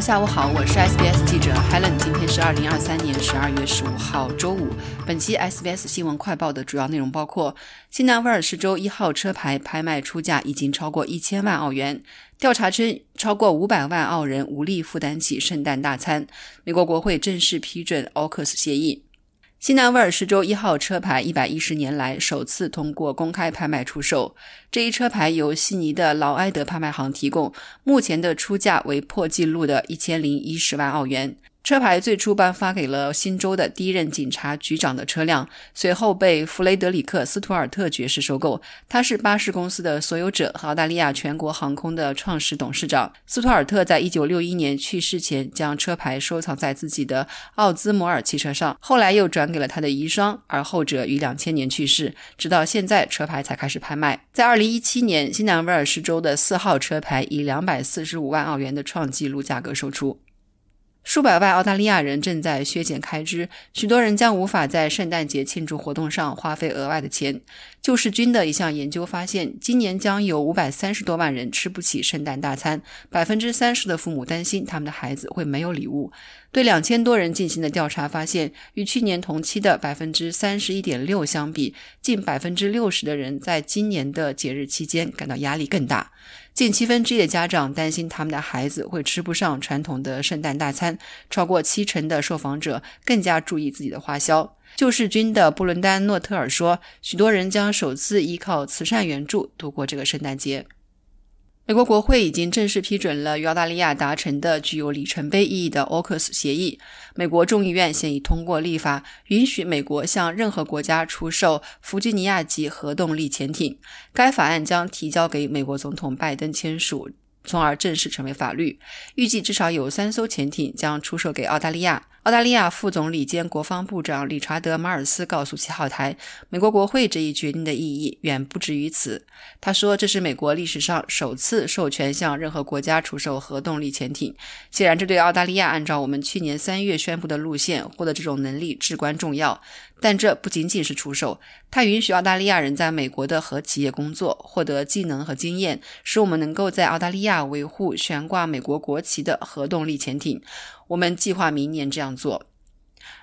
下午好，我是 SBS 记者 Helen。今天是二零二三年十二月十五号，周五。本期 SBS 新闻快报的主要内容包括：新南威尔士州一号车牌拍卖出价已经超过一千万澳元；调查称，超过五百万澳人无力负担起圣诞大餐；美国国会正式批准 AUKUS 协议。西南威尔士州一号车牌一百一十年来首次通过公开拍卖出售。这一车牌由悉尼的劳埃德拍卖行提供，目前的出价为破纪录的一千零一十万澳元。车牌最初颁发给了新州的第一任警察局长的车辆，随后被弗雷德里克·斯图尔特爵士收购。他是巴士公司的所有者和澳大利亚全国航空的创始董事长。斯图尔特在一九六一年去世前将车牌收藏在自己的奥兹摩尔汽车上，后来又转给了他的遗孀，而后者于两千年去世。直到现在，车牌才开始拍卖。在二零一七年，新南威尔士州的四号车牌以两百四十五万澳元的创纪录价格售出。数百万澳大利亚人正在削减开支，许多人将无法在圣诞节庆祝活动上花费额外的钱。救世军的一项研究发现，今年将有五百三十多万人吃不起圣诞大餐，百分之三十的父母担心他们的孩子会没有礼物。对两千多人进行的调查发现，与去年同期的百分之三十一点六相比，近百分之六十的人在今年的节日期间感到压力更大。近七分之一的家长担心他们的孩子会吃不上传统的圣诞大餐，超过七成的受访者更加注意自己的花销。救世军的布伦丹·诺特尔说：“许多人将首次依靠慈善援助度过这个圣诞节。”美国国会已经正式批准了与澳大利亚达成的具有里程碑意义的 AUKUS 协议。美国众议院现已通过立法，允许美国向任何国家出售弗吉尼亚级核动力潜艇。该法案将提交给美国总统拜登签署，从而正式成为法律。预计至少有三艘潜艇将出售给澳大利亚。澳大利亚副总理兼国防部长理查德·马尔斯告诉七号台，美国国会这一决定的意义远不止于此。他说：“这是美国历史上首次授权向任何国家出售核动力潜艇。显然，这对澳大利亚按照我们去年三月宣布的路线获得这种能力至关重要。但这不仅仅是出售，它允许澳大利亚人在美国的核企业工作，获得技能和经验，使我们能够在澳大利亚维护悬挂美国国旗的核动力潜艇。我们计划明年这样做。”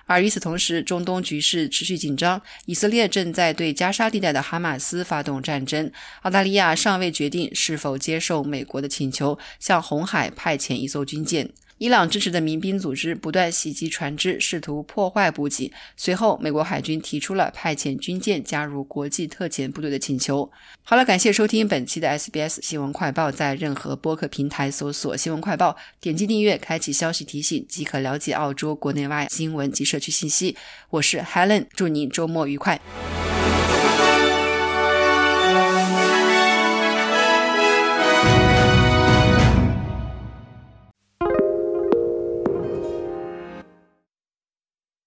而与此同时，中东局势持续紧张，以色列正在对加沙地带的哈马斯发动战争。澳大利亚尚未决定是否接受美国的请求，向红海派遣一艘军舰。伊朗支持的民兵组织不断袭击船只，试图破坏补给。随后，美国海军提出了派遣军舰加入国际特遣部队的请求。好了，感谢收听本期的 SBS 新闻快报，在任何播客平台搜索“新闻快报”，点击订阅，开启消息提醒，即可了解澳洲国内外新闻及社区信息。我是 Helen，祝您周末愉快。